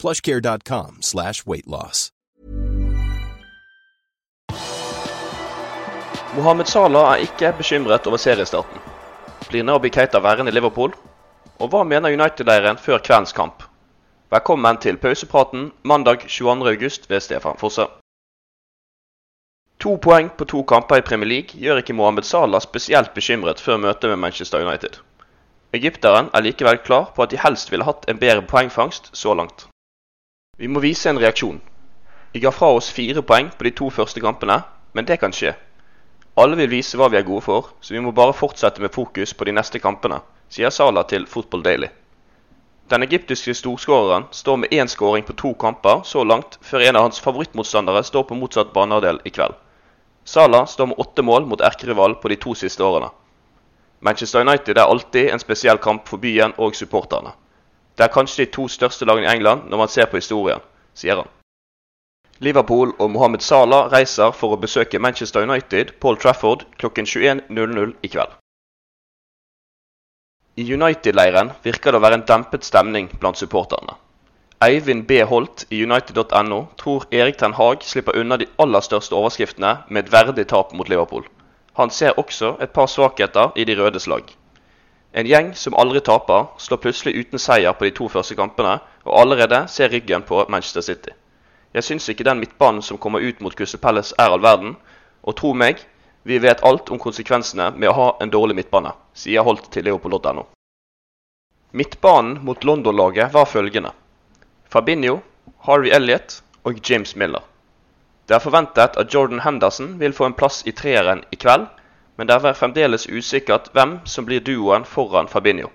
plushcare.com slash weight loss. Mohammed Salah er ikke bekymret over seriestarten. Blir Nabi Keita værende i Liverpool? Og hva mener United-leiren før kveldens kamp? Velkommen til pausepraten mandag 22.8 ved Stefan Fosse. To poeng på to kamper i Premier League gjør ikke Mohammed Salah spesielt bekymret før møtet med Manchester United. Egypteren er likevel klar på at de helst ville hatt en bedre poengfangst så langt. Vi må vise en reaksjon. Vi ga fra oss fire poeng på de to første kampene, men det kan skje. Alle vil vise hva vi er gode for, så vi må bare fortsette med fokus på de neste kampene, sier Salah til Football Daily. Den egyptiske storskåreren står med én skåring på to kamper så langt, før en av hans favorittmotstandere står på motsatt banehalvdel i kveld. Salah står med åtte mål mot erkerival på de to siste årene. Manchester United er alltid en spesiell kamp for byen og supporterne. Det er kanskje de to største lagene i England når man ser på historien, sier han. Liverpool og Mohammed Salah reiser for å besøke Manchester United, Paul Trafford, klokken 21.00 i kveld. I United-leiren virker det å være en dempet stemning blant supporterne. Eivind B. Holt i United.no tror Erik Ten Hag slipper unna de aller største overskriftene med et verdig tap mot Liverpool. Han ser også et par svakheter i de rødes lag. En gjeng som aldri taper, slår plutselig uten seier på de to første kampene, og allerede ser ryggen på Manchester City. Jeg syns ikke den midtbanen som kommer ut mot Crystal Palace er all verden, og tro meg, vi vet alt om konsekvensene med å ha en dårlig midtbane, sier Holt til Leopold.no. Midtbanen mot London-laget var følgende. Fabinho, Harvey Elliot og James Miller. Det er forventet at Jordan Henderson vil få en plass i treeren i kveld, men det er fremdeles usikkert hvem som blir duoen foran Fabinho.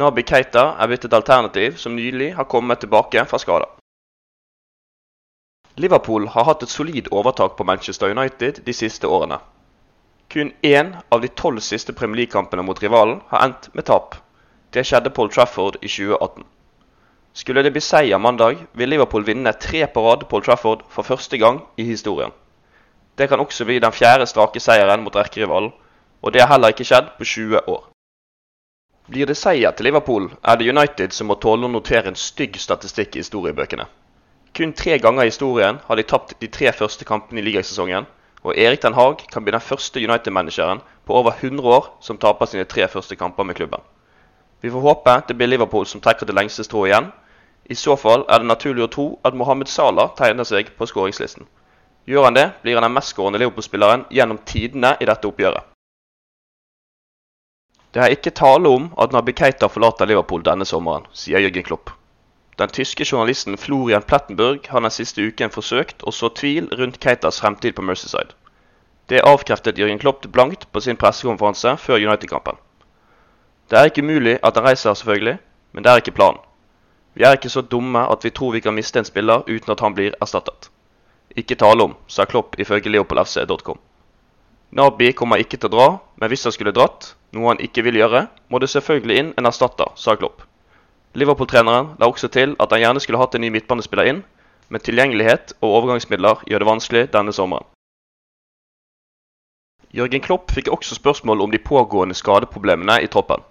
Nabi Keita er blitt et alternativ som nylig har kommet tilbake fra skada. Liverpool har hatt et solid overtak på Manchester United de siste årene. Kun én av de tolv siste Premier League-kampene mot rivalen har endt med tap. Det skjedde Paul Trafford i 2018. Skulle det bli seier mandag, vil Liverpool vinne tre på rad Paul Trafford for første gang i historien. Det kan også bli den fjerde strake seieren mot erkerivalen, og det har heller ikke skjedd på 20 år. Blir det seier til Liverpool, er det United som må tåle å notere en stygg statistikk i historiebøkene. Kun tre ganger i historien har de tapt de tre første kampene i ligasesongen, og Erik Den Haag kan bli den første United-manageren på over 100 år som taper sine tre første kamper med klubben. Vi får håpe det blir Liverpool som trekker det lengste strået igjen. I så fall er det naturlig å tro at Mohammed Salah tegner seg på skåringslisten. Gjør han det, blir han den mestskårende Liverpool-spilleren gjennom tidene i dette oppgjøret. Det er ikke tale om at Nabi Keita forlater Liverpool denne sommeren, sier Jørgen Klopp. Den tyske journalisten Florian Plettenburg har den siste uken forsøkt å så tvil rundt Keitas fremtid på Mercyside. Det avkreftet Jørgen Klopp blankt på sin pressekonferanse før United-kampen. Det er ikke umulig at han reiser, selvfølgelig, men det er ikke planen. Vi er ikke så dumme at vi tror vi kan miste en spiller uten at han blir erstattet. Ikke tale om, sa Klopp ifølge leopoldfc.com. Nabi kommer ikke til å dra, men hvis han skulle dratt, noe han ikke vil gjøre, må det selvfølgelig inn en erstatter, sa Klopp. Liverpool-treneren la også til at han gjerne skulle hatt en ny midtbanespiller inn, men tilgjengelighet og overgangsmidler gjør det vanskelig denne sommeren. Jørgen Klopp fikk også spørsmål om de pågående skadeproblemene i troppen.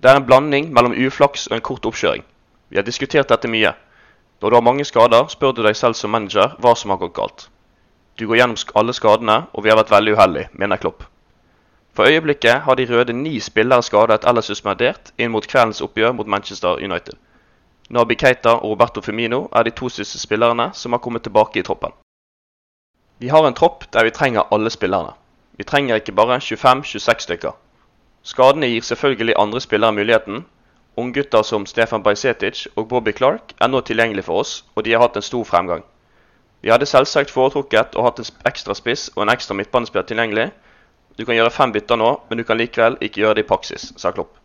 Det er en blanding mellom uflaks og en kort oppkjøring. Vi har diskutert dette mye. Når du har mange skader, spør du deg selv som manager hva som har gått galt. Du går gjennom alle skadene, og vi har vært veldig uheldige, mener Klopp. For øyeblikket har de røde ni spillere skadet eller suspendert inn mot kveldens oppgjør mot Manchester United. Nabi Keita og Roberto Firmino er de to siste spillerne som har kommet tilbake i troppen. Vi har en tropp der vi trenger alle spillerne. Vi trenger ikke bare 25-26 stykker. Skadene gir selvfølgelig andre spillere muligheten. Unggutter som Stefan Bajsetic og Bobby Clark er nå tilgjengelig for oss, og de har hatt en stor fremgang. Vi hadde selvsagt foretrukket å hatt en ekstra spiss og en ekstra midtbanespiller tilgjengelig. Du kan gjøre fem bytter nå, men du kan likevel ikke gjøre det i praksis, sa Klopp.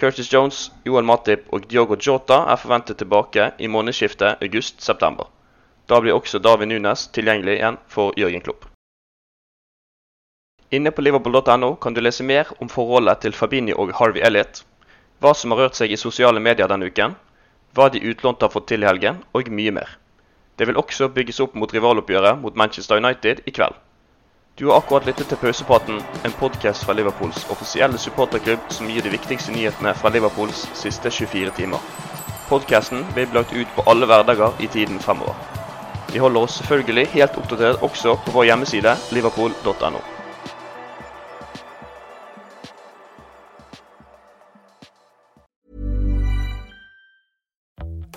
Curtis Jones, Joel Matip og Diogo Jota er forventet tilbake i månedsskiftet august-september. Da blir også David Nunes tilgjengelig igjen for Jørgen Klopp. Inne på liverpool.no kan du lese mer om forholdet til Fabini og Harvey Elliot, hva som har rørt seg i sosiale medier denne uken, hva de utlånte har fått til i helgen, og mye mer. Det vil også bygges opp mot rivaloppgjøret mot Manchester United i kveld. Du har akkurat lyttet til Pausepraten, en podkast fra Liverpools offisielle supporterklubb som gir de viktigste nyhetene fra Liverpools siste 24 timer. Podkasten vil bli lagt ut på alle hverdager i tiden fremover. Vi holder oss selvfølgelig helt oppdatert også på vår hjemmeside liverpool.no.